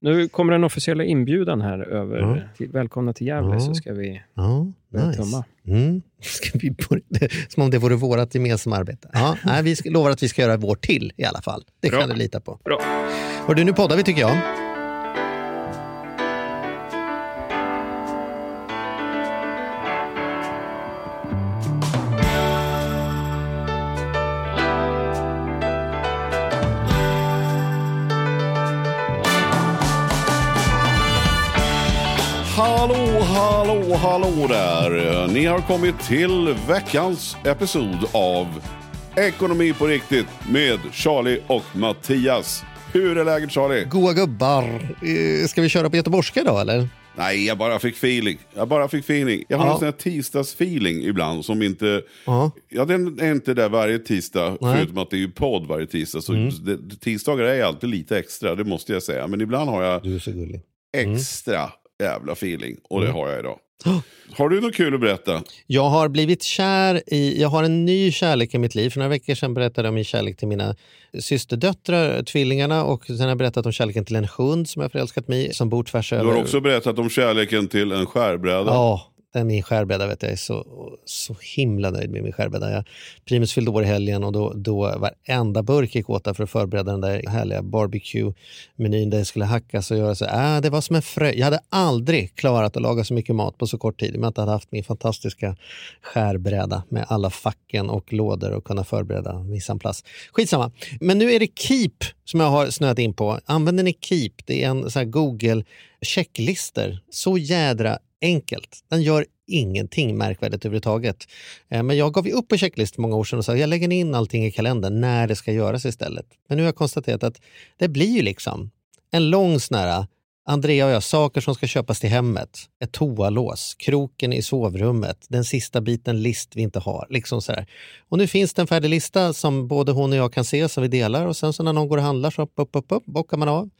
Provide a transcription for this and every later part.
nu kommer den officiella inbjudan här över. Till, välkomna till Gävle Ja. så ska vi Ja, börja nice. tumma. Mm. Ska vi börja? Som om det vore vårt gemensamma arbete. Ja, nej, vi ska, lovar att vi ska göra vårt till i alla fall. Det Bra. kan du lita på. Bra. Och du, nu poddar vi tycker jag. Hallå, där! Ni har kommit till veckans episod av Ekonomi på riktigt med Charlie och Mattias. Hur är läget Charlie? Goa gubbar. Eh, Ska vi köra på göteborgska idag eller? Nej, jag bara fick feeling. Jag bara fick feeling. Jag har Ja. en sån här tisdagsfeeling ibland som inte... Ja. Ja, den är inte där varje tisdag, Nej. Mm. förutom att det är ju podd varje tisdag. Så det, tisdagar är alltid lite extra, det måste jag säga. Men ibland har jag Du är så gullig. extra jävla feeling. Och Mm. det har jag idag. Har du något kul att berätta? Jag har blivit kär i, jag har en ny kärlek i mitt liv. För några veckor sedan berättade jag om min kärlek till mina systerdöttrar, tvillingarna. Och sen har jag berättat om kärleken till en hund som jag förälskat mig i, som bor tvärs Du över. har också berättat om kärleken till en skärbräda. Ja, min skärbräda vet jag. Jag är så, så himla nöjd med min skärbräda. Jag, Primus fyllde år i helgen och då, då varenda burk gick åt för att förbereda den där härliga barbecue-menyn där det skulle hackas och göras. Äh, det var som en frö. Jag hade aldrig klarat att laga så mycket mat på så kort tid om jag inte hade haft min fantastiska skärbräda med alla facken och lådor och kunna förbereda mise plats. Skitsamma. Men nu är det Keep som jag har snöat in på. Använder ni Keep? Det är en sån här Google checklister. Så jädra enkelt. Den gör ingenting märkvärdigt överhuvudtaget. Eh, men jag gav ju upp på checklist många år sedan och sa jag lägger in allting i kalendern när det ska göras istället. Men nu har jag konstaterat att det blir ju liksom en lång sån här Andrea och jag, saker som ska köpas till hemmet. Ett toalås, kroken i sovrummet, den sista biten list vi inte har. Liksom så här. Och nu finns det en färdig lista som både hon och jag kan se som vi delar och sen så när någon går och handlar så upp, upp, upp, upp, bockar man av.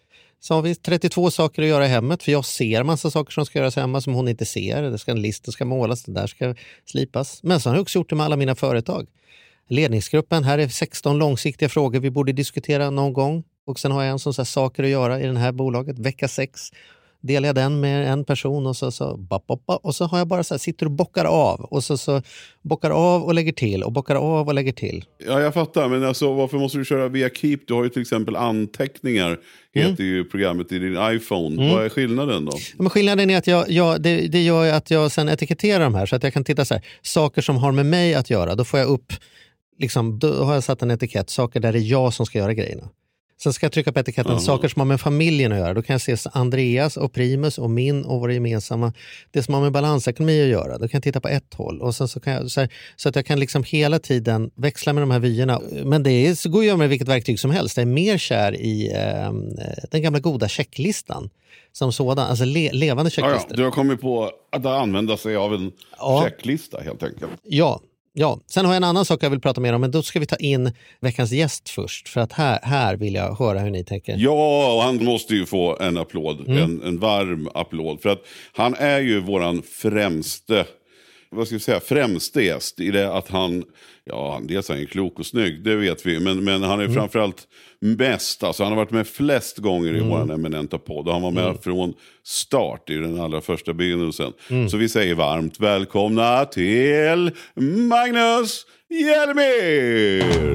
Så har vi 32 saker att göra i hemmet, för jag ser massa saker som ska göras hemma som hon inte ser. Det ska, en lista ska målas, det där ska slipas. Men så har jag också gjort det med alla mina företag. Ledningsgruppen, här är 16 långsiktiga frågor vi borde diskutera någon gång. Och sen har jag en som här, saker att göra i det här bolaget, vecka 6. Delar jag den med en person och så, så, bop, bop, bop, och så har jag bara så här, sitter och bockar av. Och så, så bockar av och lägger till och bockar av och lägger till. Ja, jag fattar. Men alltså, varför måste du köra via Keep? Du har ju till exempel anteckningar. Heter ju programmet i din iPhone. Vad är skillnaden då? Ja, Men skillnaden är att jag, jag, det, det gör att jag sen etiketterar de här så att jag kan titta så här, saker som har med mig att göra. Då får jag upp, liksom, då har jag satt en etikett, saker där det är jag som ska göra grejerna. Sen ska jag trycka på etiketten Aha. saker som har med familjen att göra. Då kan jag se Andreas och Primus och min och våra gemensamma. Det som har med balansekonomi att göra. Då kan jag titta på ett håll. Och sen så, kan jag, så, här, så att jag kan liksom hela tiden växla med de här vyerna. Men det är, så går att göra med vilket verktyg som helst. Jag är mer kär i eh, den gamla goda checklistan som sådan. Alltså le, levande Ja, ja, checklistor. du har kommit på att använda sig av en Ja. checklista helt enkelt. Ja, ja. Sen har jag en annan sak jag vill prata mer om, men då ska vi ta in veckans gäst först. För att här, här vill jag höra hur ni tänker. Ja, och han måste ju få en applåd. En, en varm applåd. För att han är ju våran främste, vad ska vi säga, främste gäst. I det att han, ja, dels är han klok och snygg, det vet vi. Men, men han är framförallt mest, alltså han har varit med flest gånger i våran eminenta podd. Och han var med från start i den allra första begynnelsen. Så vi säger varmt välkomna till Magnus Hjelmer!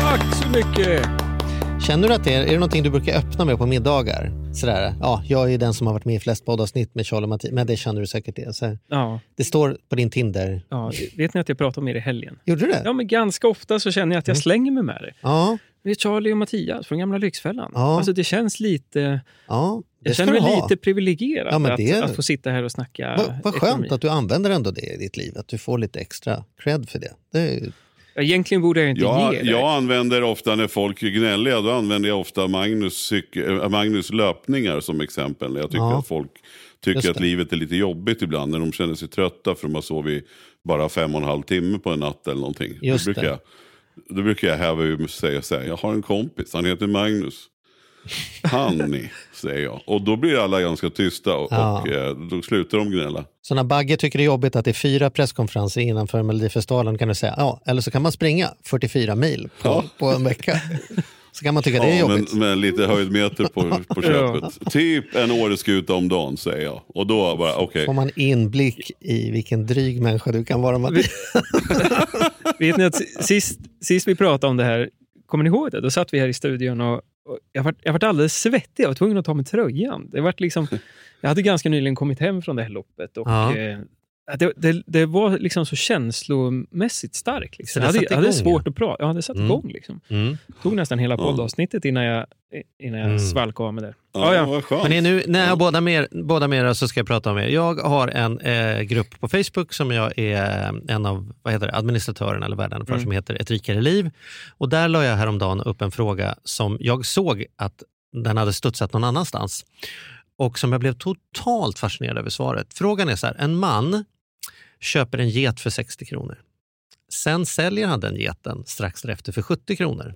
Tack så mycket! Känner du att det är, är det någonting du brukar öppna med på middagar? Sådär, ja, jag är den som har varit med i flest poddavsnitt med Charlie och Mattias, men det känner du säkert det. Så Ja, det står på din Tinder. ja, vet ni att jag pratade om er i helgen? Gjorde du det? Ja, men ganska ofta så känner jag att jag slänger mig med det. Ja, Det är Charlie och Mattias från gamla Lyxfällan. Ja. Alltså det känns lite... ja det Jag känner mig ha. lite privilegierad Ja, men att, det- att få sitta här och snacka Vad ekonomi. skönt att du använder ändå det i ditt liv, att du får lite extra cred för det. det är, Egentligen borde jag inte Jag, ge det. jag använder ofta när folk är gnälliga, då använder jag ofta Magnus, äh, Magnus löpningar som exempel. Jag tycker Ja. att folk tycker att livet är lite jobbigt ibland när de känner sig trötta för de har sovit bara fem och en halv timme på en natt eller någonting. Just då, brukar det. Jag, då brukar jag häva ur mig och säga så här, jag har en kompis, han heter Magnus. Hanni, säger jag. Och då blir alla ganska tysta och, Ja. och eh, då slutar de gnälla. Så när Bagge tycker det är jobbigt att det är fyra presskonferenser innanför Melodifestivalen kan du säga, ja, eller så kan man springa 44 mil på, Ja. på en vecka. Så kan man tycka det är Ja, jobbigt. men, med lite höjdmeter på, på köpet. Typ en åreskuta om dagen säger jag. Och då bara, okej. Får man inblick i vilken dryg människa du kan vara Mattias. Vet ni att sist, sist vi pratade om det här, kommer ni ihåg det? Då satt vi här i studion och jag, var, jag var alldeles svettig. Jag var tvungen att ta med tröjan. Det var liksom, jag hade ganska nyligen kommit hem från det här loppet. Och, Ja. eh, det, det, det var liksom så känslomässigt starkt. Liksom. Så det Jag hade, jag hade svårt ja. att prata. Ja, det satte Mm. igång. Liksom. Mm. tog nästan hela poddavsnittet innan jag, innan jag Mm. svalkade av med det. Ja, Ja, ja. Men är nu, när jag har båda med, båda med er så ska jag prata om er. Jag har en eh, grupp på Facebook som jag är eh, en av vad heter det, administratörerna eller värdarna för Mm. som heter Ett rikare liv. Och där la jag häromdagen upp en fråga som jag såg att den hade studsat någon annanstans och som jag blev totalt fascinerad över svaret. Frågan är så här, en man köper en get för 60 kronor. Sen säljer han den geten strax därefter för 70 kronor.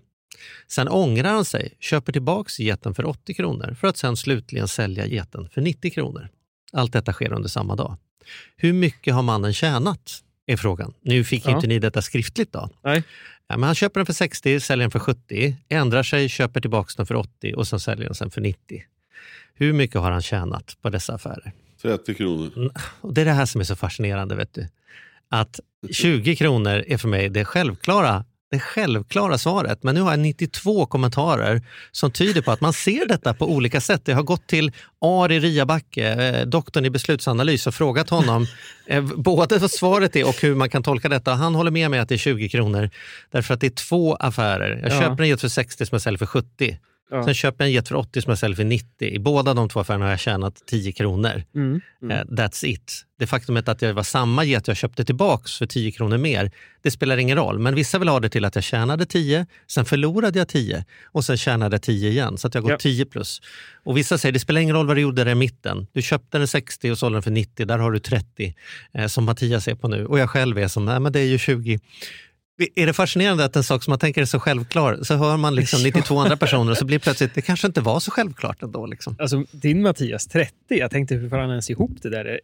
Sen ångrar han sig, köper tillbaks geten för 80 kronor för att sen slutligen sälja geten för 90 kronor. Allt detta sker under samma dag. Hur mycket har mannen tjänat? Är frågan. Nu fick Ja. inte ni detta skriftligt då. Nej. Ja, men han köper den för 60, säljer den för 70, ändrar sig, köper tillbaks den för 80 och sen säljer den sen för 90. Hur mycket har han tjänat på dessa affärer? 30 kronor. Och det är det här som är så fascinerande. vet du. Att 20 kronor är för mig det självklara, det självklara svaret. Men nu har jag 92 kommentarer som tyder på att man ser detta på olika sätt. Jag har gått till Ari Riabacke, eh, doktorn i beslutsanalys och frågat honom eh, både vad svaret är och hur man kan tolka detta. Han håller med mig att det är 20 kronor därför att det är två affärer. Jag Ja. köper en för 60 som jag säljer för 70. Ja. Sen köper jag en get för 80 som jag säljer för 90. I båda de två affärerna har jag tjänat 10 kronor. Mm. Mm. Eh, That's it. Det faktumet att jag var samma get jag köpte tillbaks för 10 kronor mer, det spelar ingen roll. Men vissa vill ha det till att jag tjänade 10, sen förlorade jag 10 och sen tjänade jag 10 igen. Så att jag går Ja. 10 plus. Och vissa säger det spelar ingen roll vad du gjorde där i mitten. Du köpte den 60 och sålde den för 90, där har du 30. Eh, som Mattias är på nu. Och jag själv är som, nej men det är ju 20. Är det fascinerande att en sak som man tänker är så självklar, så hör man liksom 92 andra personer och så blir plötsligt, det kanske inte var så självklart ändå. Liksom. Alltså, din Mattias, 30. Jag tänkte, hur får han ens ihop det där? Är,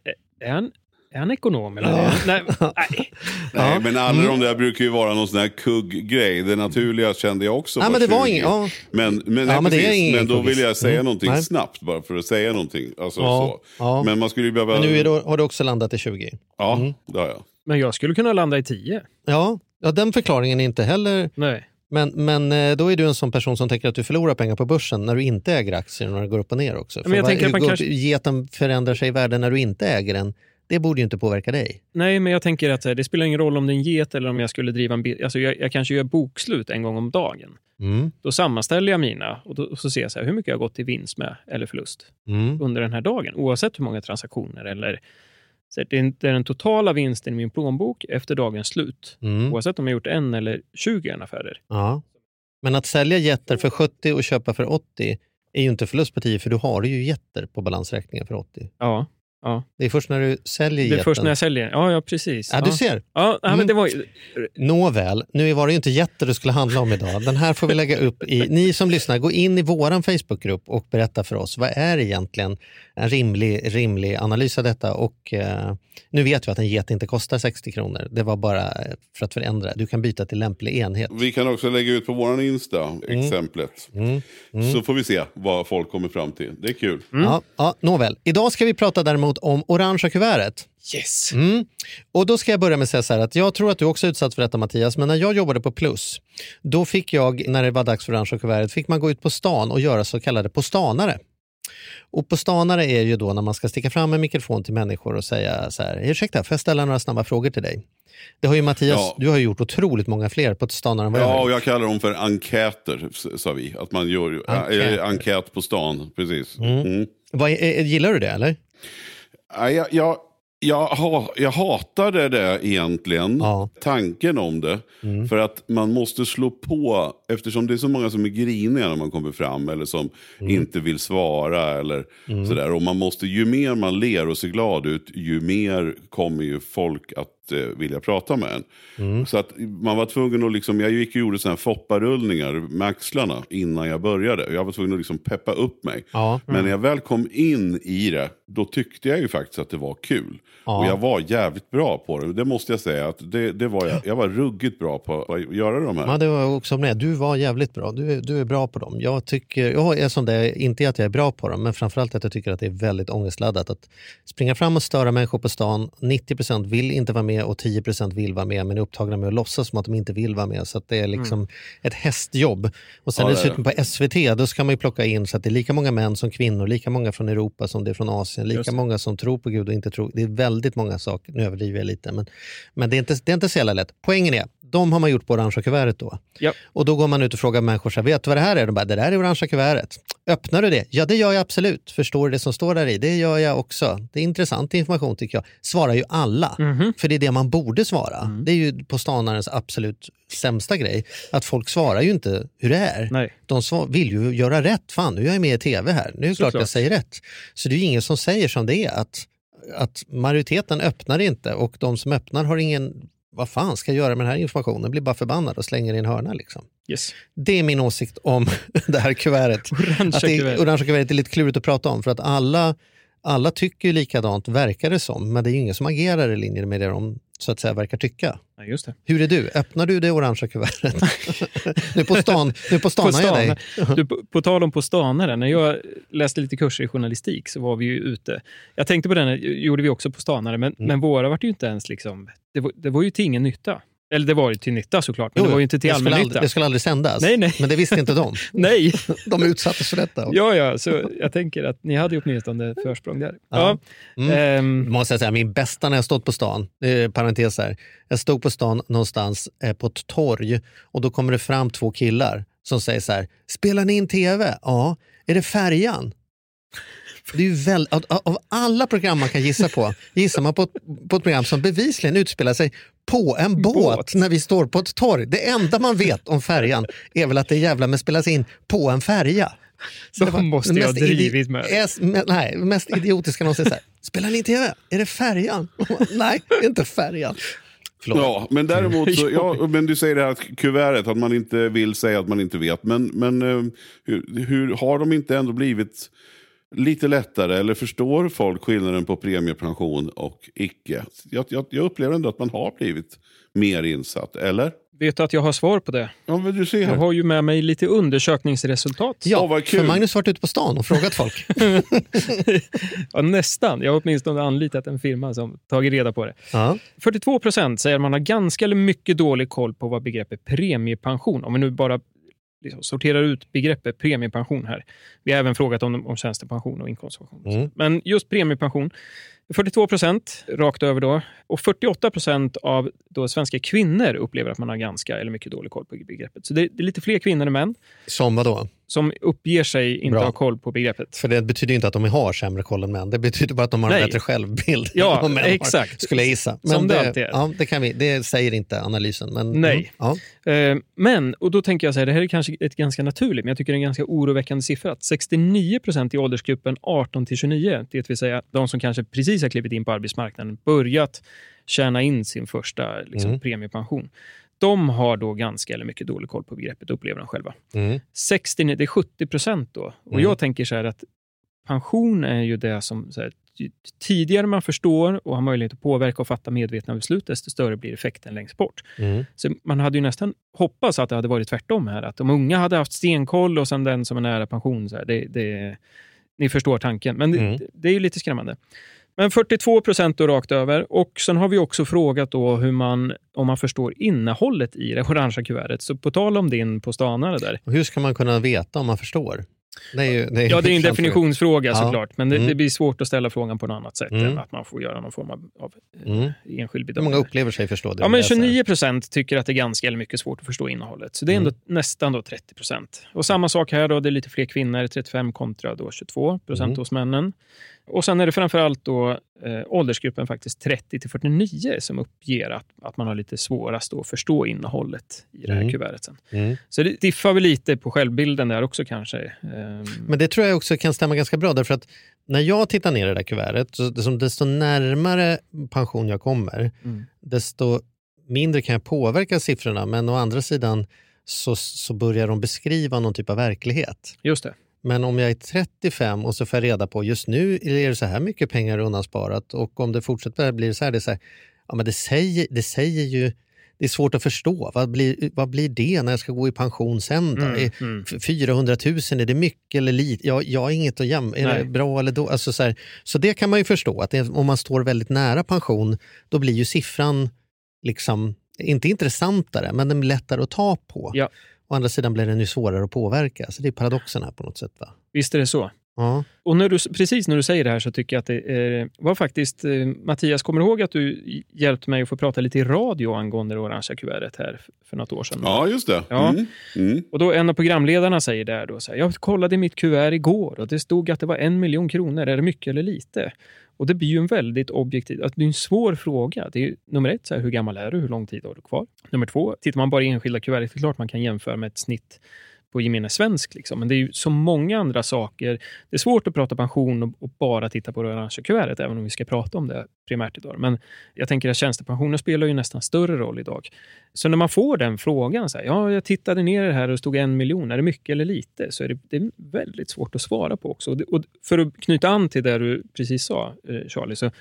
är, han, är han ekonom? Eller? Ja. Nej, nej. Nej, men alla de där brukar ju vara någon sån här kugggrej. Det naturliga kände jag också Ja, men det var 20. ing- ja. Men, men, Ja, men det precis. men då vill jag säga Mm. någonting Nej. snabbt bara för att säga någonting. Alltså, Ja, så. ja. Men man skulle ju behöva... Men nu är det, har du också landat i 20. Ja, Mm. det har jag. Men jag skulle kunna landa i 10. Ja, ja, den förklaringen är inte heller... Nej. Men, men eh, då är du en sån person som tänker att du förlorar pengar på börsen när du inte äger aktier och när det går upp och ner också. men jag vad- tänker att man kanske- Geten förändrar sig i värde när du inte äger den. Det borde ju inte påverka dig. Nej, men jag tänker att eh, det spelar ingen roll om det är en get eller om jag skulle driva en... Alltså, jag, jag kanske gör bokslut en gång om dagen. Mm. Då sammanställer jag mina och, då, och så ser jag så här, hur mycket jag har gått i vinst med eller förlust Mm. under den här dagen. Oavsett hur många transaktioner eller... Så att det är det är den totala vinsten i min plånbok efter dagens slut. Mm. Oavsett om jag gjort en eller 20 affärer. Ja. Men att sälja jätter för 70 och köpa för 80 är ju inte förlust på 10 för du har ju jätter på balansräkningen för 80. Ja, ja. Det är först när du säljer Det är först när jag säljer. Ja, ja precis. Ja, ja. du ser. Ja, ja, Mm. men det var ju... Nåväl, nu var det ju inte jätter det skulle handla om idag. Den här får vi lägga upp i... Ni som lyssnar, gå in i vår Facebookgrupp och berätta för oss. Vad är egentligen en rimlig, rimlig analys av detta? Och eh, nu vet vi att en get inte kostar 60 kronor. Det var bara för att förändra. Du kan byta till lämplig enhet. Vi kan också lägga ut på våran Insta exemplet. Mm. Så får vi se vad folk kommer fram till. Det är kul. Ja, ja, nåväl. Idag ska vi prata däremot om orangea kuvertet. Yes! Mm. Och då ska jag börja med att säga så här att jag tror att du också är utsatt för detta Mattias, men när jag jobbade på Plus, då fick jag, när det var dags för orangea kuvertet, fick man gå ut på stan och göra så kallade postanare. Och postanare är ju då när man ska sticka fram en mikrofon till människor och säga så här, ursäkta, får jag ställa några snabba frågor till dig? Det har ju Mattias, Ja. du har ju gjort otroligt många fler postanare än vad jag Ja, har och gjort. jag kallar dem för enkäter, sa vi. Att man gör Enkäter. äh, enkät på stan. Precis. Mm. Vad, är- är- gillar du det eller? Ja, jag, jag, Jag, ha, jag hatade det egentligen, Ja. tanken om det. För att man måste slå på, eftersom det är så många som är griniga när man kommer fram. Eller som inte vill svara. Eller sådär. Och man måste, ju mer man ler och ser glad ut, ju mer kommer ju folk att eh, vilja prata med en. Så att man var tvungen att, liksom, jag gick och gjorde sådana här fopparullningar med axlarna innan jag började. Jag var tvungen att liksom peppa upp mig. Ja. Men när jag väl kom in i det, då tyckte jag ju faktiskt att det var kul. Ja. Och jag var jävligt bra på det. Det måste jag säga. Att det, det var jag, jag var ruggigt bra på att göra de här. Ja, det var också med. Du var jävligt bra. Du, du är bra på dem. Jag tycker, jag är som det, inte att jag är bra på dem, men framförallt att jag tycker att det är väldigt ångestladdat. Att springa fram och störa människor på stan. 90% vill inte vara med och 10% vill vara med, men är upptagna med att låtsas som att de inte vill vara med. Så det är liksom ett hästjobb. Och sen Ja, dessutom på SVT, då ska man ju plocka in så att det är lika många män som kvinnor, lika många från Europa som det är från Asien, lika Just det. många som tror på Gud och inte tror. Det är väldigt många saker, nu överdriver jag lite, men, men det, är inte, det är inte så jävla lätt. Poängen är, de har man gjort på orangea kuvertet då. Ja. Och då går man ut och frågar människor, så här, vet du vad det här är? De bara, det där är orangea kuvertet. Öppnar du det? Ja, det gör jag absolut. Förstår du det som står där i? Det gör jag också. Det är intressant information tycker jag. Svarar ju alla. Mhm. För det är det man borde svara. Det är ju på stanarens absolut sämsta grej. Att folk svarar ju inte hur det är. Nej. De vill ju göra rätt. Fan, nu är jag med i tv här. Nu är det klart Såklart. jag säger rätt. Så det är ju ingen som säger som det är. Att, att majoriteten öppnar inte och de som öppnar har ingen... Vad fan ska jag göra med den här informationen? Blir bara förbannad och slänger i en hörna. Liksom. Yes. Det är min åsikt om det här kuvertet. Orangea att det, kuvert. orangea kuvertet är lite klurigt att prata om för att alla, alla tycker ju likadant, verkar det som. Men det är ju ingen som agerar i linje med det de så att säga verkar tycka. Ja, just det. Hur är du? Öppnar du det orangea kuvertet? nu på stan, nu på stan På jag dig. stan. Du, på, på tal om på stanare, när jag läste lite kurser i journalistik så var vi ju ute. Jag tänkte på den, gjorde vi också på stanare, men, Mm. men våra var ju inte ens liksom... Det var, det var ju till ingen nytta. Eller det var ju till nytta såklart, men Jo, det var ju inte till det skulle, allmän aldrig, nytta. det skulle aldrig sändas. Nej, nej. Men det visste inte de. Nej! De utsattes för detta. Ja, ja, så jag tänker att ni hade åtminstone försprång där. Ja. Ja. Mm. ehm, måste jag säga, min bästa när jag stått på stan, eh, parentes här, jag stod på stan någonstans eh, på ett torg och då kommer det fram två killar som säger så här, spelar ni in tv? Ja. Är det färjan? Det är ju väl, av, av alla program man kan gissa på, gissar man på ett, på ett program som bevisligen utspelar sig på en båt, Båt. när vi står på ett torg. Det enda man vet om färjan är väl att det jävla med spelas in på en färja. De det var måste ju ha drivit med es- men- Nej, det mest idiotiska någonsin. Så här, Spelar ni in tv? Är det färjan? nej, det är inte färjan. Förlåt. Ja, men däremot så, ja, men du säger det här kuvertet, att man inte vill säga att man inte vet. Men, men eh, hur, hur har de inte ändå blivit lite lättare? Eller förstår folk skillnaden på premiepension och icke? Jag, jag, jag upplever ändå att man har blivit mer insatt, eller? vet du att jag har svar på det? Ja, men du ser. Jag har ju med mig lite undersökningsresultat. Ja, Åh, vad kul. för Magnus har varit ute på stan och frågat folk. Ja, nästan. Jag har åtminstone anlitat en firma som tagit reda på det. Ja. 42 procent säger att man har ganska eller mycket dålig koll på vad begreppet premiepension, om vi nu bara liksom sorterar ut begreppet premiepension här. Vi har även frågat om, om tjänstepension och inkomstpension. Mm. Men just premiepension, 42 procent rakt över då. Och 48 procent av då svenska kvinnor upplever att man har ganska eller mycket dålig koll på begreppet. Så det, det är lite fler kvinnor än män Som vadå? som uppger sig inte Bra. ha koll på begreppet. För det betyder ju inte att de har sämre koll än män. Det betyder bara att de har en Nej. bättre självbild. Ja, än vad män har, exakt. skulle jag gissa. Som det det, alltid är. Ja, det, kan vi, det säger inte analysen. Men, Nej. Mm, ja. Eh, Men, och då tänker jag så här, det här är kanske ett ganska naturligt, men jag tycker det är en ganska oroväckande siffra. Att 69 procent i åldersgruppen 18 till 29, det vill säga de som kanske precis har klivit in på arbetsmarknaden, börjat tjäna in sin första liksom, Mm. premiepension. De har då ganska eller mycket dålig koll på begreppet, upplever de själva. Mm. 69, det är 70 procent då. Och Mm. jag tänker så här att pension är ju det som här, tidigare man förstår och har möjlighet att påverka och fatta medvetna beslut, desto större blir effekten längst bort. Mm. Så man hade ju nästan hoppats att det hade varit tvärtom här. Att de unga hade haft stenkoll och sen den som är nära pension. Så här, det, det, ni förstår tanken. Men det, Mm. det är ju lite skrämmande. Men 42 procent då rakt över. Och sen har vi också frågat då hur man, om man förstår innehållet i det orangea kuvertet. Så på tal om din på stanare där. Och hur ska man kunna veta om man förstår? Det ju, det Ja, det är en intressant. definitionsfråga Ja. såklart. Men det, Mm. det blir svårt att ställa frågan på något annat sätt Mm. än att man får göra någon form av, av eh, Mm. enskild Hur bedömning. många upplever sig förstå det? Ja, men läser? 29 procent tycker att det är ganska eller mycket svårt att förstå innehållet. Så det är ändå nästan då 30 procent. Och samma sak här då, det är lite fler kvinnor, 35 kontra då 22 procent Mm. hos männen. Och sen är det framförallt då eh, åldersgruppen faktiskt 30 till 49 som uppger att, att man har lite svårast att förstå innehållet i det här Mm. kuvertet. Sen. Mm. Så det diffar väl lite på självbilden där också kanske. Ehm, Men det tror jag också kan stämma ganska bra därför att när jag tittar ner i det där kuvertet, så desto- desto närmare pension jag kommer, Mm. desto mindre kan jag påverka siffrorna. Men å andra sidan så, så börjar de beskriva någon typ av verklighet. Just det. Men om jag är 35 och så får jag reda på just nu är det så här mycket pengar undansparat och om det fortsätter blir det så här, det är så här ja, men det säger, det säger ju det är svårt att förstå. Vad blir, vad blir det när jag ska gå i pension sen? Då? Mm, Är mm. f- 400 000, är det mycket eller lite? Jag, jag har inget att jämföra. Är det bra eller då? Alltså så, här, så det kan man ju förstå, att det, om man står väldigt nära pension, då blir ju siffran liksom, inte intressantare, men den blir lättare att ta på. Ja. Å andra sidan blir den ju svårare att påverka. Så det är paradoxen här på något sätt. Va? Visst är det så. Ja. Och när du, precis när du säger det här så tycker jag att det eh, var faktiskt... Eh, Mattias, kommer du ihåg att du hjälpte mig att få prata lite i radio angående det orangea kuvertet här för, för något år sedan? Ja, just det. Ja. Mm. Mm. Och då en av programledarna säger där då så här, jag kollade mitt kuvert igår och det stod att det var en miljon kronor. Är det mycket eller lite? Och det blir ju en väldigt objektiv, alltså det är en svår fråga. Det är ju, nummer ett, så här, hur gammal är du? Hur lång tid har du kvar? Nummer två, tittar man bara i enskilda kuvert, det är klart man kan jämföra med ett snitt på gemene svensk. Liksom. Men det är ju så många andra saker. Det är svårt att prata pension och, och bara titta på det orangea kuvertet, även om vi ska prata om det primärt idag. Men jag tänker att tjänstepensioner spelar ju nästan större roll idag. Så när man får den frågan, så här, ja, jag tittade ner i det här och det stod en miljon, är det mycket eller lite? Så är det, det är väldigt svårt att svara på också. Och, det, och för att knyta an till det du precis sa, eh, Charlie, så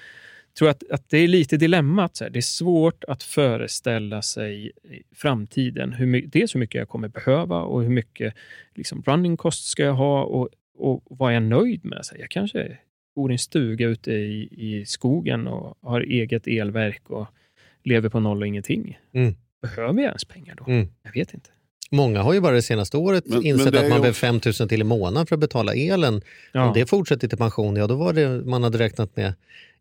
tror att, att det är lite dilemmat. Så här. Det är svårt att föreställa sig i framtiden hur, my- dels hur mycket jag kommer behöva och hur mycket liksom, running cost ska jag ha och, och vad är jag nöjd med. Så här, jag kanske bor i en stuga ute i, i skogen och har eget elverk och lever på noll och ingenting. Mm. Behöver jag ens pengar då? Mm. Jag vet inte. Många har ju bara det senaste året Men- insett men att man behöver också- 5 000 till i månaden för att betala elen. Ja. Om det fortsätter till pension, ja då var det man hade räknat med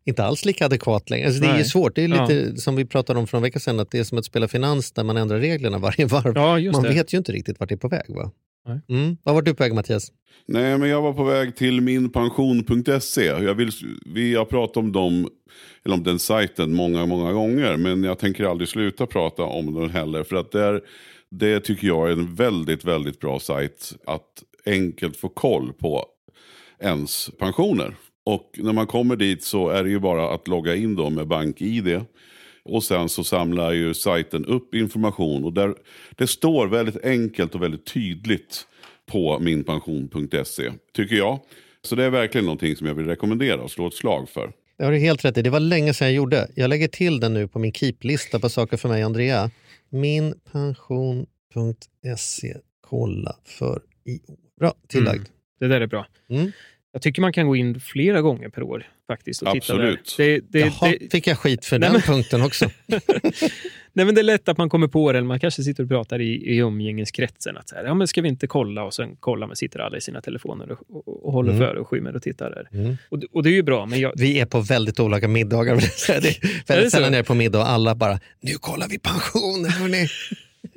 inte alls lika adekvat längre. Alltså, det är svårt. Det är Ja. lite som vi pratade om för en vecka sedan, att det är som att spela finans där man ändrar reglerna varje varv. ja, man det. vet ju inte riktigt vart det är på väg. Va? Nej. Mm. Vad var du på väg Mattias? Nej, men jag var på väg till minpension.se. Jag vill, vi har pratat om dem, eller om den sajten många, många gånger. Men jag tänker aldrig sluta prata om den heller. För att där, det tycker jag är en väldigt, väldigt bra sajt. Att enkelt få koll på ens pensioner. Och när man kommer dit så är det ju bara att logga in då med BankID. Och sen så samlar ju sajten upp information. Och där, det står väldigt enkelt och väldigt tydligt på minpension.se, tycker jag. Så det är verkligen någonting som jag vill rekommendera och slå ett slag för. Det har du helt rätt i. Det var länge sedan jag gjorde. Jag lägger till den nu på min keep-lista på saker för mig och Andrea. Minpension.se. Kolla för i år. Bra, tillagd. Det där är bra. Mm. Jag tycker man kan gå in flera gånger per år faktiskt och titta Absolut. där. Det, det, Jaha, det, fick jag skit för Nej, den men- punkten också. nej, men det är lätt att man kommer på det, eller man kanske sitter och pratar i, i umgängeskretsen. Att så här, ja, men ska vi inte kolla? Och sen kollar man, sitter alla i sina telefoner och, och, och håller Mm. för och skymmer och tittar där. Mm. Och, det- och det är ju bra, men jag, Vi är på väldigt olika middagar. Det är väldigt sällan jag är på middag och alla bara, nu kollar vi pensioner hörni.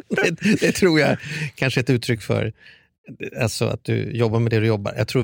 det, det tror jag kanske är ett uttryck för alltså, att du jobbar med det du jobbar. Jag tror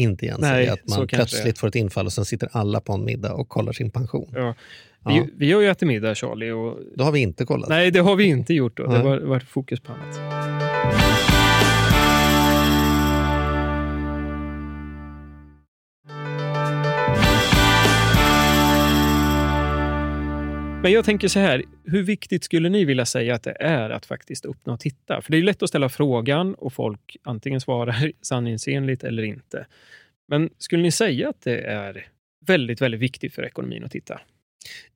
inte igen sig att man plötsligt får ett infall och sen sitter alla på en middag och kollar sin pension. Ja. Ja. Vi, vi har ju ätit middag, Charlie. Och... Då har vi inte kollat. Nej, det har vi inte gjort. Då. Det Nej. var, var fokus på annat. Men jag tänker så här, hur viktigt skulle ni vilja säga att det är att faktiskt öppna och titta? För det är lätt att ställa frågan och folk antingen svarar sanningsenligt eller inte. Men skulle ni säga att det är väldigt, väldigt viktigt för ekonomin att titta?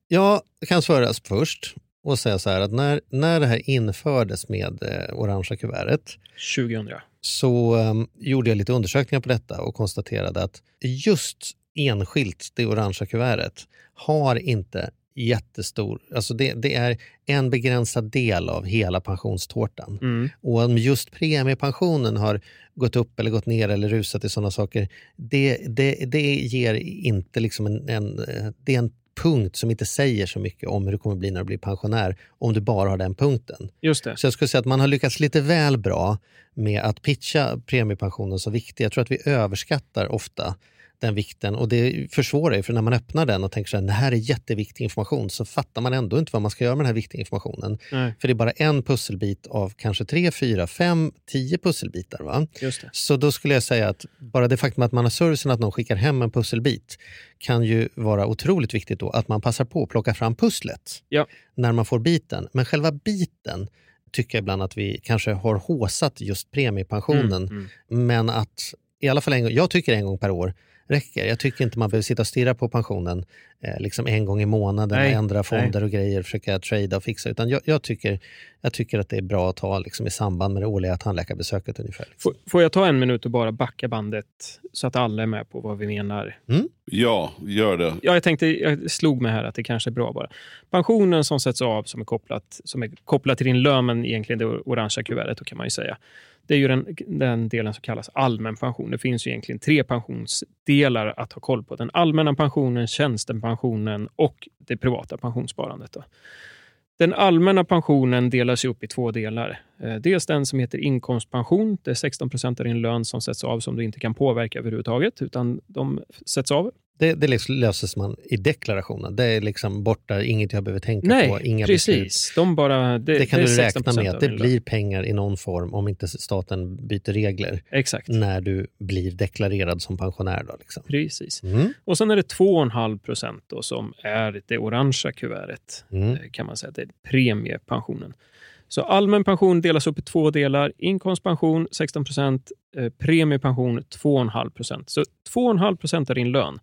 Jag kan svara först och säga så här att när, när det här infördes med eh, orangea kuvertet 2000. så um, gjorde jag lite undersökningar på detta och konstaterade att just enskilt det orangea kuvertet har inte jättestor, alltså det, det är en begränsad del av hela pensionstårtan. Mm. Och om just premiepensionen har gått upp eller gått ner eller rusat i sådana saker, det, det, det ger inte liksom en, en, eh, det är en punkt som inte säger så mycket om hur det kommer bli när du blir pensionär, om du bara har den punkten. Just det. Så jag skulle säga att man har lyckats lite väl bra med att pitcha premiepensionen så viktig. Jag tror att vi överskattar ofta den vikten och det försvårar ju för när man öppnar den och tänker så här, det här är jätteviktig information så fattar man ändå inte vad man ska göra med den här viktiga informationen. Nej, För det är bara en pusselbit av kanske tre, fyra, fem, tio pusselbitar. Va? Så då skulle jag säga att bara det faktum att man har servicen att någon skickar hem en pusselbit kan ju vara otroligt viktigt då att man passar på att plocka fram pusslet Ja. när man får biten. Men själva biten tycker jag ibland att vi kanske har håsat just premiepensionen. Mm, mm. Men att i alla fall en gång, jag tycker en gång per år räcker. Jag tycker inte man behöver sitta och stirra på pensionen eh, liksom en gång i månaden, Nej, ändra fonder och grejer, försöka trada och fixa. Utan jag, jag, tycker, jag tycker att det är bra att ta liksom, i samband med det årliga tandläkarbesöket ungefär. Får, får jag ta en minut och bara backa bandet så att alla är med på vad vi menar? Ja, gör det. Ja, jag tänkte, jag slog mig här att det kanske är bra bara. Pensionen som sätts av som är kopplat, som är kopplat till din lön, men egentligen det orangea kuvertet, då kan man ju säga. Det är ju den, den delen som kallas allmän pension. Det finns ju egentligen tre pensionsdelar att ha koll på. Den allmänna pensionen, tjänstepensionen och det privata pensionssparandet. Då. Den allmänna pensionen delas upp i två delar. Eh, dels den som heter inkomstpension. Det är 16 procent av din lön som sätts av som du inte kan påverka överhuvudtaget, utan de sätts av. Det, det liksom löses man i deklarationen. Det är liksom borta, inget jag behöver tänka Nej, på, inga beslut. precis. De bara, det, Det kan är du 16 räkna med, att det blir pengar i någon form om inte staten byter regler Exakt. när du blir deklarerad som pensionär. Då, liksom. Precis. Mm. Och sen är det 2,5 procent som är det orangea kuvertet. Mm. eh, kan man säga. Det är premiepensionen. Så allmän pension delas upp i två delar. Inkomstpension 16 procent, eh, premiepension 2,5 procent. Så 2,5 procent av din lön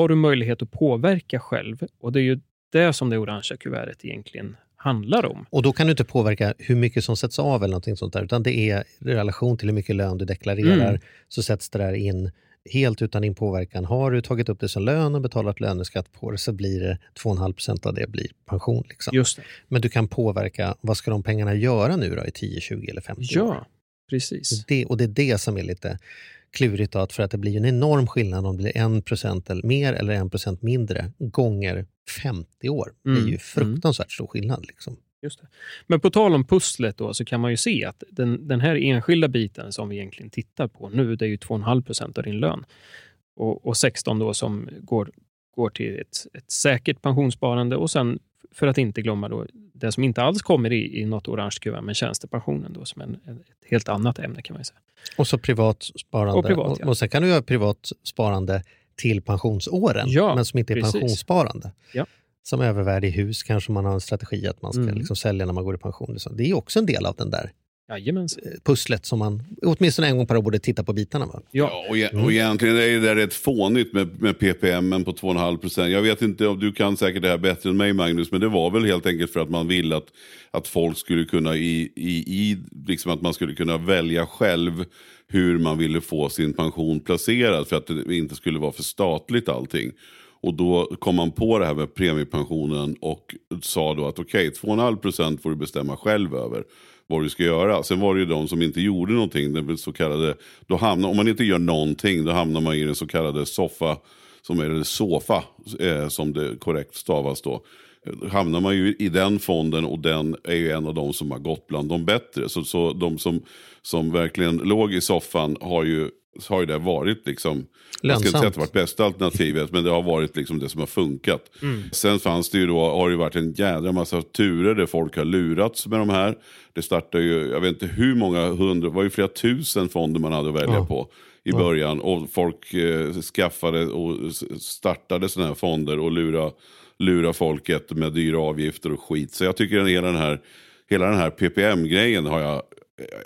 har du möjlighet att påverka själv. Och det är ju det som det orangea kuvertet egentligen handlar om. Och då kan du inte påverka hur mycket som sätts av eller någonting sånt där, utan det är i relation till hur mycket lön du deklarerar Mm. så sätts det där in helt utan din påverkan. Har du tagit upp det som lön och betalat löneskatt på det så blir det 2,5 procent av det blir pension. Liksom. Men du kan påverka, vad ska de pengarna göra nu då i 10, 20 eller 50 år? Ja, precis. Det, och det är det som är lite klurigt då, att för att det blir en enorm skillnad om det blir 1 procent mer eller 1 procent mindre gånger 50 år. Det är Mm, ju fruktansvärt stor skillnad. Liksom. Just det. Men på tal om pusslet då, så kan man ju se att den, den här enskilda biten som vi egentligen tittar på nu, det är ju 2,5 procent av din lön. Och, och 16 då som går, går till ett, ett säkert pensionssparande och sen, för att inte glömma då, det som inte alls kommer i, i något orange kuvert, men tjänstepensionen då som en, en, ett helt annat ämne kan man säga. Och så privat sparande. Och privat, ja. och sen kan du göra privat sparande till pensionsåren, Ja, men som inte är precis. pensionssparande. Ja. Som övervärde i hus kanske man har en strategi att man ska Mm. liksom sälja när man går i pension. Det är också en del av den där Jajamensan. pusslet som man åtminstone en gång per år borde titta på bitarna. Va? Ja. Och, e- och egentligen är det där rätt fånigt med, med ppm på 2,5 procent. Jag vet inte om du kan säkert det här bättre än mig Magnus, men det var väl helt enkelt för att man ville att, att folk skulle kunna i, i, i liksom att man skulle kunna välja själv hur man ville få sin pension placerad för att det inte skulle vara för statligt allting. Och då kom man på det här med premiepensionen och sa då att okej, 2,5 procent får du bestämma själv över vad du ska göra. Sen var det ju de som inte gjorde någonting, den så kallade, då hamnar, om man inte gör någonting då hamnar man i den så kallade soffa, som är det SOFA, eh, som det korrekt stavas då. Eh, hamnar man ju i den fonden och den är ju en av de som har gått bland de bättre. Så, så de som, som verkligen låg i soffan har ju, har ju det varit liksom jag ska inte säga att det varit bästa alternativet, men det har varit liksom det som har funkat. Sen fanns det ju då, har det varit en jädra massa turer där folk har lurats med de här. Det startade ju, jag vet inte hur många hundra, det var ju flera tusen fonder man hade att välja Ja. på i början. Och folk eh, skaffade och startade sådana här fonder och lura, lura folket med dyra avgifter och skit. Så jag tycker att hela den här, hela den här PPM-grejen har jag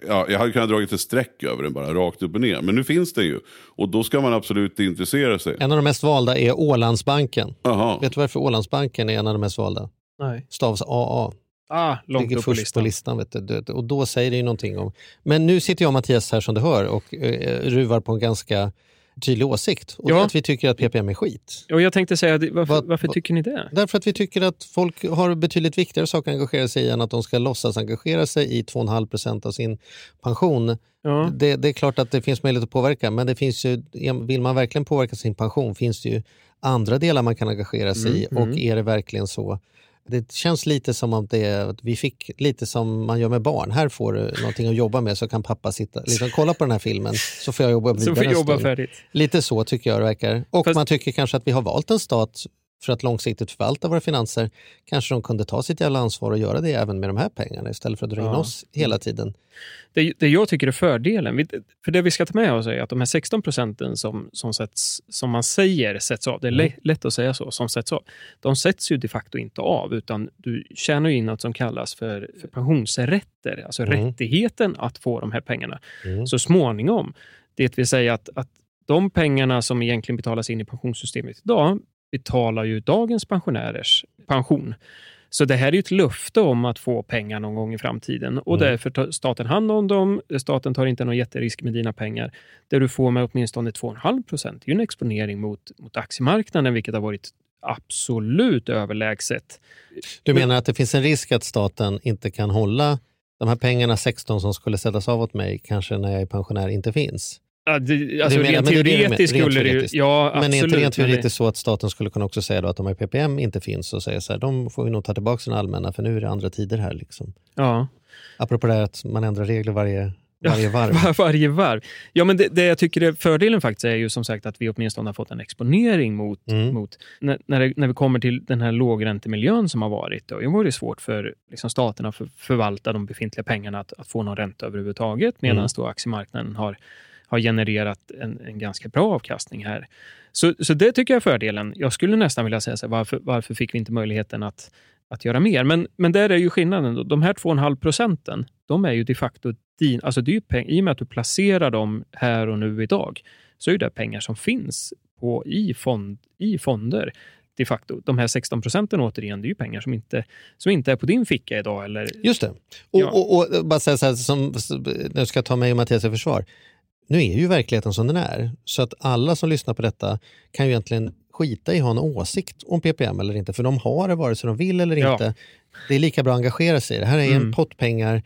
Ja, jag hade kunnat dragit ett streck över den bara, rakt upp och ner. Men nu finns den ju. Och då ska man absolut intressera sig. En av de mest valda är Ålandsbanken. Jaha. Vet du varför Ålandsbanken är en av de mest valda? Nej. Stavas AA. Ah, långt Ligger upp på först listan. på listan. Vet. Du- Och då säger det ju någonting om... Men nu sitter jag och Mattias här som du hör och eh, ruvar på en ganska tydlig åsikt. Och Ja. att vi tycker att PPM är skit. Och jag tänkte säga, varför, Vad- varför tycker ni det? Därför att vi tycker att folk har betydligt viktigare saker att engagera sig i än att de ska låtsas engagera sig i 2,5 procent av sin pension. Ja. Det, det är klart att det finns möjlighet att påverka, men det finns ju, vill man verkligen påverka sin pension finns det ju andra delar man kan engagera sig i. Mm, Och är det verkligen så? Det känns lite som att, det, är- vi fick lite som man gör med barn. Här får du någonting att jobba med så kan pappa sitta liksom, kolla på den här filmen så får jag jobba vidare Så får jobba färdigt. Lite så tycker jag det verkar. Och Fast- man tycker kanske att vi har valt en stat för att långsiktigt förvalta våra finanser. Kanske de kunde ta sitt jävla ansvar och göra det även med de här pengarna istället för att dra in Ja. oss hela tiden. Det, det jag tycker är fördelen, för det vi ska ta med oss är att de här 16 procenten som, som, sätts, som man säger sätts av, det är lä- lätt att säga så, som sätts av, de sätts ju de facto inte av, utan du tjänar ju in något som kallas för, för pensionsrätter, alltså Mm. rättigheten att få de här pengarna Mm. så småningom. Det vill säga att, att de pengarna som egentligen betalas in i pensionssystemet idag betalar ju dagens pensionärers pension. Så det här är ju ett löfte om att få pengar någon gång i framtiden och Mm. därför tar staten hand om dem. Staten tar inte någon jätterisk med dina pengar. Det du får med åtminstone 2,5 procent är ju en exponering mot, mot aktiemarknaden, vilket har varit absolut överlägset. Du menar att det finns en risk att staten inte kan hålla de här pengarna 16 som skulle sättas av åt mig kanske när jag är pensionär inte finns? Det, alltså, menar- rent det är det teoretiskt skulle det ju... Ja, Men är absolut. inte rent det- teoretiskt så att staten skulle kunna också säga då att de här PPM inte finns och säga så här, de får vi nog ta tillbaka sina allmänna för nu är det andra tider här. Liksom. Ja. Apropå det här att man ändrar regler varje, varje varv. Var, varje varv. Ja, men det, det jag tycker är fördelen faktiskt är ju som sagt att vi åtminstone har fått en exponering mot, Mm. mot när, när, det, när vi kommer till den här lågräntemiljön som har varit. Det har ju varit svårt för liksom, staten att för, förvalta de befintliga pengarna att, att få någon ränta överhuvudtaget medan Mm. då aktiemarknaden har, har genererat en, en ganska bra avkastning här. Så, så det tycker jag är fördelen. Jag skulle nästan vilja säga så här, varför, varför fick vi inte möjligheten att, att göra mer? Men, men där är ju skillnaden. Då. De här 2,5 procenten, de är ju de facto din, alltså det är peng, I och med att du placerar dem här och nu idag, så är det pengar som finns på, i, fond, i fonder de facto. De här 16 procenten återigen, det är ju pengar som inte, som inte är på din ficka idag. Eller, Just det. Och, Ja. och, och bara säga så här, som, nu ska jag ta mig och Mattias i försvar. Nu är ju verkligheten som den är. Så att alla som lyssnar på detta kan ju egentligen skita i att ha en åsikt om PPM eller inte. För de har det vare sig de vill eller Ja. inte. Det är lika bra att engagera sig. Det här är en Mm. pott pengar.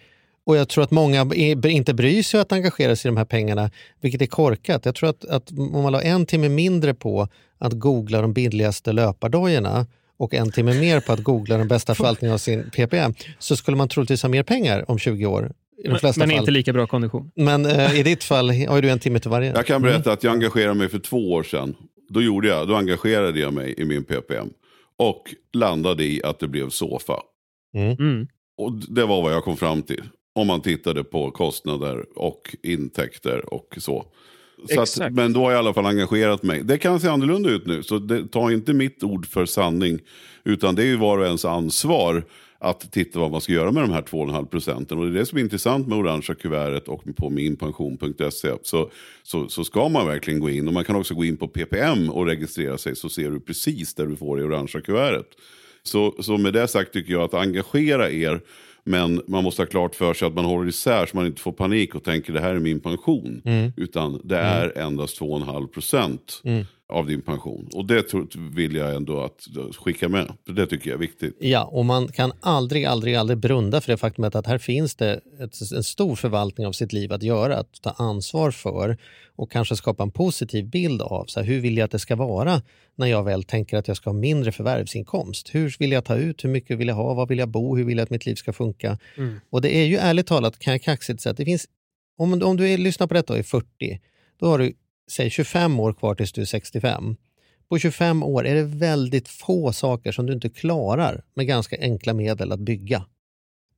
Och jag tror att många inte bryr sig att engagera sig i de här pengarna, vilket är korkat. Jag tror att, att om man la en timme mindre på att googla de billigaste löpardojorna och en timme mer på att googla den bästa förvaltningen av sin PPM så skulle man troligtvis ha mer pengar om 20 år. I de men flesta men fall. inte lika bra kondition. Men eh, i ditt fall har du en timme till varje. Jag kan berätta att jag engagerade mig för två år sedan. Då, gjorde jag, då engagerade jag mig i min PPM. Och landade i att det blev SOFA. Mm. Och det var vad jag kom fram till. Om man tittade på kostnader och intäkter och så. så att, Exakt. men då har jag i alla fall engagerat mig. Det kan se annorlunda ut nu. Så det, ta inte mitt ord för sanning. Utan det är ju var och ens ansvar att titta vad man ska göra med de här 2,5 procenten. Och det är det som är intressant med orangea kuvertet och på minpension.se. Så, så, så ska man verkligen gå in och man kan också gå in på PPM och registrera sig så ser du precis där du får det orangea kuvertet. Så, så med det sagt tycker jag att engagera er men man måste ha klart för sig att man håller isär så man inte får panik och tänker det här är min pension. Mm. Utan det är endast 2,5 procent Mm. Av din pension. Och det tror- vill jag ändå att skicka med. Det tycker jag är viktigt. Ja, och man kan aldrig, aldrig, aldrig brunda för det faktumet att här finns det ett, en stor förvaltning av sitt liv att göra, att ta ansvar för och kanske skapa en positiv bild av så här, hur vill jag att det ska vara när jag väl tänker att jag ska ha mindre förvärvsinkomst. Hur vill jag ta ut, hur mycket vill jag ha, var vill jag bo, hur vill jag att mitt liv ska funka? Mm. Och det är ju ärligt talat, kan jag kaxigt säga, att det finns, om, om du är, lyssnar på detta och är 40, då har du säg 25 år kvar tills du är 65. På 25 år är det väldigt få saker som du inte klarar med ganska enkla medel att bygga.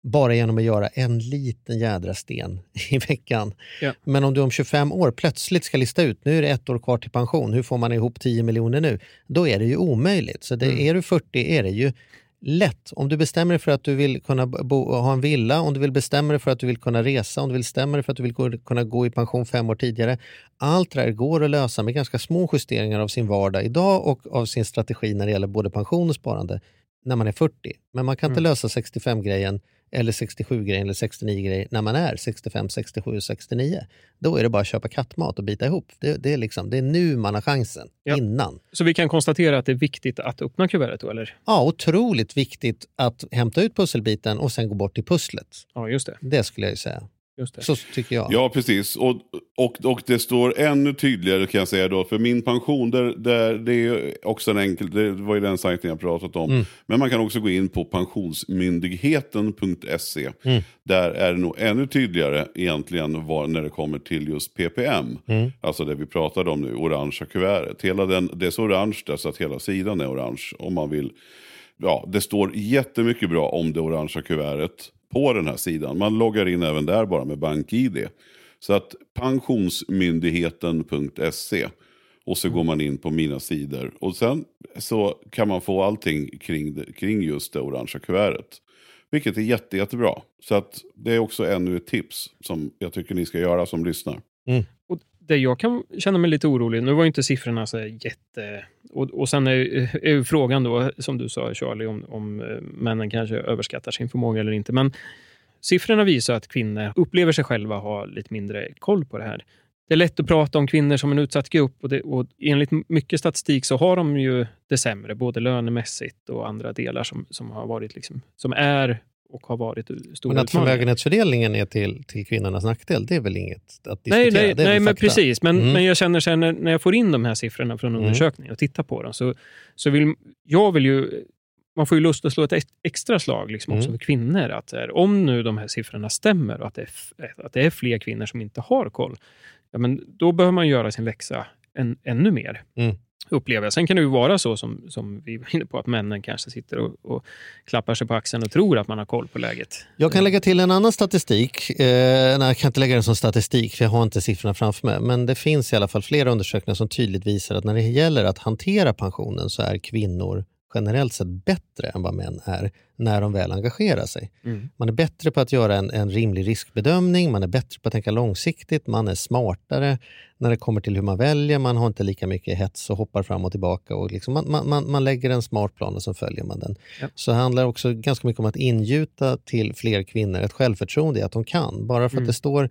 Bara genom att göra en liten jädra sten i veckan. Ja. Men om du om 25 år plötsligt ska lista ut, nu är det ett år kvar till pension, hur får man ihop 10 miljoner nu? Då är det ju omöjligt. Så det, är du 40 är det ju lätt. Om du bestämmer dig för att du vill kunna bo, ha en villa, om du vill bestämma dig för att du vill kunna resa, om du vill bestämma dig för att du vill gå, kunna gå i pension fem år tidigare. Allt det där går att lösa med ganska små justeringar av sin vardag idag och av sin strategi när det gäller både pension och sparande när man är 40. Men man kan inte lösa 65-grejen eller 67-grejen eller 69-grejen när man är 65, 67, 69. Då är det bara att köpa kattmat och bita ihop. Det, det, är, liksom, det är nu man har chansen, Ja. innan. Så vi kan konstatera att det är viktigt att öppna kuvertet då, eller? Ja, otroligt viktigt att hämta ut pusselbiten och sen gå bort till pusslet. Ja, just det. Det skulle jag ju säga. Just det. Så tycker jag. Ja, precis. Och, och, och det står ännu tydligare kan jag säga då. För min pension, där, där, det är också en enkel, det var ju den sajten jag pratat om. Mm. Men man kan också gå in på pensionsmyndigheten.se. Mm. Där är det nog ännu tydligare egentligen var, när det kommer till just PPM. Mm. Alltså det vi pratade om nu, orangea kuvertet. Hela den, det är så orange där så att hela sidan är orange. Om man vill. Ja, det står jättemycket bra om det orangea kuvertet på den här sidan. Man loggar in även där bara med BankID. Så att pensionsmyndigheten.se och så går man in på mina sidor. Och sen så kan man få allting kring, kring just det orangea kuvertet. Vilket är jätte, jättebra. Så att det är också ännu ett tips som jag tycker ni ska göra som lyssnar. Mm. Och det jag kan känna mig lite orolig, nu var ju inte siffrorna så jätte... Och, och sen är, är ju frågan då, som du sa Charlie, om, om eh, männen kanske överskattar sin förmåga eller inte. Men siffrorna visar att kvinnor upplever sig själva ha lite mindre koll på det här. Det är lätt att prata om kvinnor som en utsatt grupp och, det, och enligt mycket statistik så har de ju det sämre, både lönemässigt och andra delar som, som, har varit liksom, som är och har varit stora Men att förmögenhetsfördelningen är till, till kvinnornas nackdel, det är väl inget att diskutera? Nej, nej, nej men fakta. precis. Men, Mm. men jag känner sen när, när jag får in de här siffrorna från undersökningen och tittar på dem, så, så vill jag vill ju... Man får ju lust att slå ett ex- extra slag liksom också Mm. för kvinnor. Att här, om nu de här siffrorna stämmer och att det, är, att det är fler kvinnor som inte har koll, ja, men då behöver man göra sin läxa än, ännu mer. Mm. Upplever jag. Sen kan det ju vara så som, som vi var inne på, att männen kanske sitter och, och klappar sig på axeln och tror att man har koll på läget. Jag kan lägga till en annan statistik. Eh, nej, jag kan inte lägga den som statistik för jag har inte siffrorna framför mig. Men det finns i alla fall flera undersökningar som tydligt visar att när det gäller att hantera pensionen så är kvinnor generellt sett bättre än vad män är när de väl engagerar sig. Mm. Man är bättre på att göra en, en rimlig riskbedömning, man är bättre på att tänka långsiktigt, man är smartare när det kommer till hur man väljer, man har inte lika mycket hets och hoppar fram och tillbaka. Och liksom man, man, man, man lägger en smart plan och så följer man den. Ja. Så det handlar också ganska mycket om att ingjuta till fler kvinnor ett självförtroende i att de kan. Bara för att Mm. det står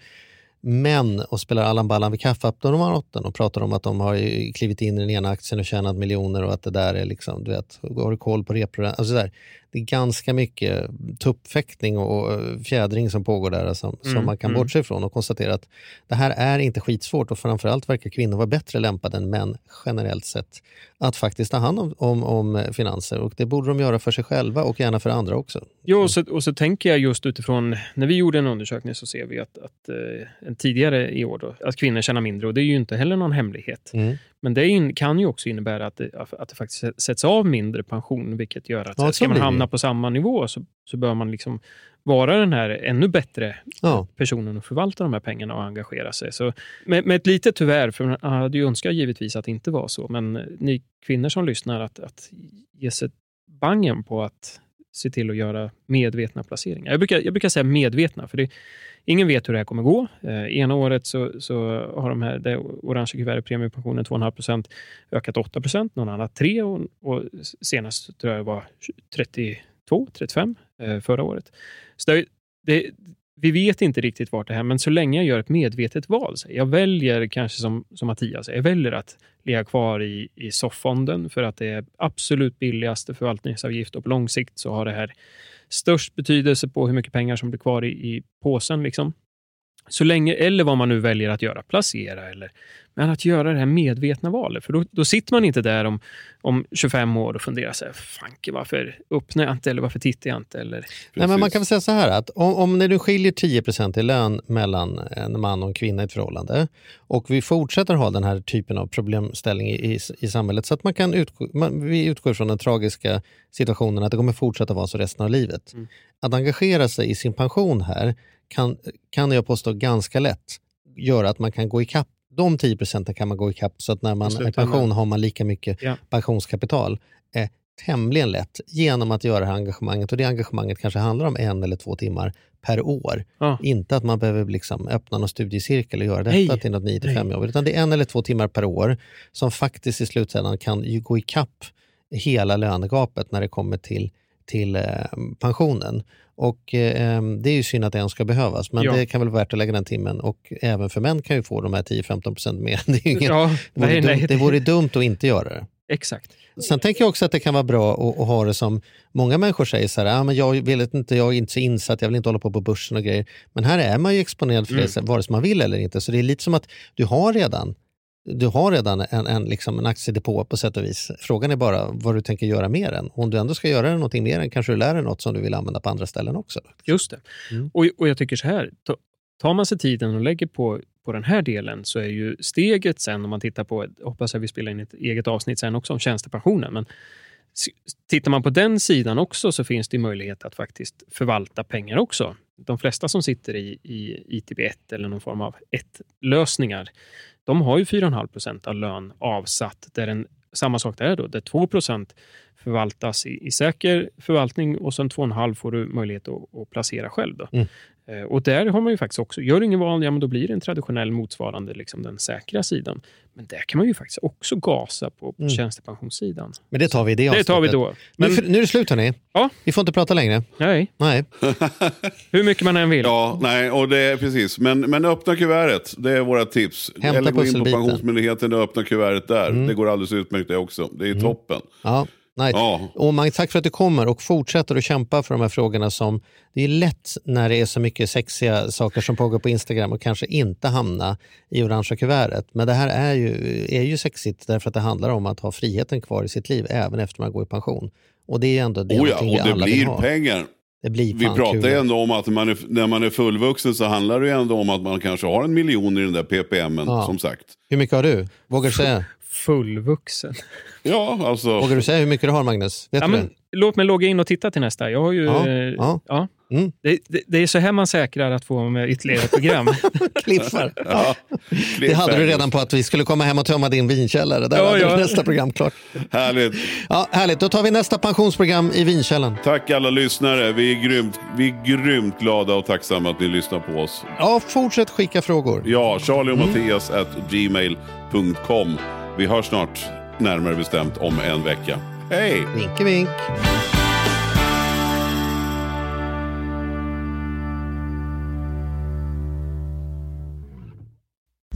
män och spelar Allan Ballan vid kaffeautomaten och pratar om att de har klivit in i den ena aktien och tjänat miljoner och att det där är liksom, du vet, har du koll på repro? Alltså där. Det är ganska mycket tuppfäktning och och fjädring som pågår där som, som Mm, man kan mm. bortse ifrån och konstatera att det här är inte skitsvårt och framförallt verkar kvinnor vara bättre lämpade än män generellt sett att faktiskt ta hand om, om, om finanser och det borde de göra för sig själva och gärna för andra också. Jo, och så, och så tänker jag just utifrån, när vi gjorde en undersökning så ser vi att, att eh, tidigare i år då, att kvinnor tjänar mindre och det är ju inte heller någon hemlighet. Mm. Men det in, kan ju också innebära att det, att det faktiskt sätts av mindre pension, vilket gör att Ja, så ska man hamna på samma nivå så, så bör man liksom vara den här ännu bättre Ja. personen och förvalta de här pengarna och engagera sig. Så med, med ett litet tyvärr, för man hade ju önskat givetvis att det inte var så, men ni kvinnor som lyssnar, att, att ge sig bangen på att se till att göra medvetna placeringar. Jag brukar, jag brukar säga medvetna, för det, ingen vet hur det här kommer gå. Eh, ena året så, så har de här, det orangea kuvertet, premiepensionen 2,5% ökat 8 någon annan 3 och, och senast tror jag var 32, 35 eh, Eh, förra året. Så det, det, vi vet inte riktigt vart det här, men så länge jag gör ett medvetet val, så jag väljer kanske som, som Mattias, jag väljer att ligga kvar i, i soffonden för att det är absolut billigaste förvaltningsavgift och på lång sikt så har det här störst betydelse på hur mycket pengar som blir kvar i, i påsen. Liksom. Så länge, eller vad man nu väljer att göra, placera eller men att göra det här medvetna valet. För då, då sitter man inte där om, om 25 år och funderar så här, fanke, varför öppnar jag inte eller varför tittar jag inte? Eller... Nej, men man kan väl säga så här att om, om det nu skiljer 10% i lön mellan en man och en kvinna i ett förhållande och vi fortsätter ha den här typen av problemställning i, i, i samhället så att man kan utgå, man, vi utgår från den tragiska situationen att det kommer fortsätta vara så resten av livet. Mm. Att engagera sig i sin pension här kan, kan jag påstå ganska lätt göra att man kan gå ikapp de 10 procenten kan man gå ikapp så att när man är pension har man lika mycket ja. pensionskapital. Eh, tämligen lätt genom att göra det här engagemanget. Och det engagemanget kanske handlar om en eller två timmar per år. Ja. Inte att man behöver liksom öppna någon studiecirkel och göra detta Nej. till något 9 5 jobb. Utan det är en eller två timmar per år som faktiskt i slutändan kan ju gå ikapp hela lönegapet när det kommer till, till eh, pensionen. Och eh, Det är ju synd att det ens ska behövas, men ja. det kan väl vara värt att lägga den timmen. Och även för män kan ju få de här 10-15% mer. Det, är ingen, ja, det, vore nej, dumt, nej. det vore dumt att inte göra det. Exakt. Sen tänker jag också att det kan vara bra att, att ha det som många människor säger, så här, ah, men jag, vill inte, jag är inte så insatt, jag vill inte hålla på på börsen och grejer. Men här är man ju exponerad för mm. det, vare sig man vill eller inte. Så det är lite som att du har redan du har redan en, en, liksom en aktiedepå på sätt och vis. Frågan är bara vad du tänker göra mer än. Om du ändå ska göra någonting mer än kanske du lär dig något som du vill använda på andra ställen också. Just det. Mm. Och, och jag tycker så här, tar man sig tiden och lägger på, på den här delen så är ju steget sen om man tittar på, hoppas jag vi spelar in ett eget avsnitt sen också om tjänstepensionen, men tittar man på den sidan också så finns det möjlighet att faktiskt förvalta pengar också. De flesta som sitter i, i ITB1 eller någon form av 1-lösningar de har ju 4,5 procent av lön avsatt. Där en, samma sak där då, där 2 procent förvaltas i, i säker förvaltning och sen 2,5 får du möjlighet att, att placera själv. Då. Mm. Eh, och där har man ju faktiskt också, gör du ingen val, ja men då blir det en traditionell motsvarande liksom den säkra sidan. Men där kan man ju faktiskt också gasa på, på mm. tjänstepensionssidan. Men det tar vi i det. Det tar vi då. Men, nu, nu är det slut hörni. Ja. Vi får inte prata längre. Nej. nej. Hur mycket man än vill. Ja, nej, och det är precis. Men, men öppna kuvertet, det är våra tips. Hämta Eller gå in på Pensionsmyndigheten och öppna kuvertet där. Mm. Det går alldeles utmärkt det också. Det är mm. toppen. Ja. Nej. Ja. Och man, tack för att du kommer och fortsätter att kämpa för de här frågorna. som Det är lätt när det är så mycket sexiga saker som pågår på Instagram och kanske inte hamna i orangea kuvertet. Men det här är ju, är ju sexigt därför att det handlar om att ha friheten kvar i sitt liv även efter man går i pension. Och det är ändå det oh ja, och det blir pengar. Det blir Vi pratar ju ändå om att man är, när man är fullvuxen så handlar det ju ändå om att man kanske har en miljon i den där PPMen ja. som sagt. Hur mycket har du? Vågar du säga? fullvuxen. Ja, alltså. Vågar du säga hur mycket du har Magnus? Vet ja, du men, låt mig logga in och titta till nästa. Jag har ju... Ja, eh, ja. Mm. Det, det, det, är så här man säkrar att få med ytterligare ett program. Kliffar. Ja. Det hade du redan på att vi skulle komma hem och tömma din vinkällare. Där ja, ja. nästa program klart. Härligt. Ja, härligt. Då tar vi nästa pensionsprogram i vinkällaren. Tack alla lyssnare. Vi är, grymt, vi är grymt glada och tacksamma att ni lyssnar på oss. Ja, fortsätt skicka frågor. Ja, Charlie och mm. Mattias at gmail.com. Vi hörs snart, närmare bestämt om en vecka. Hej! Vink vink.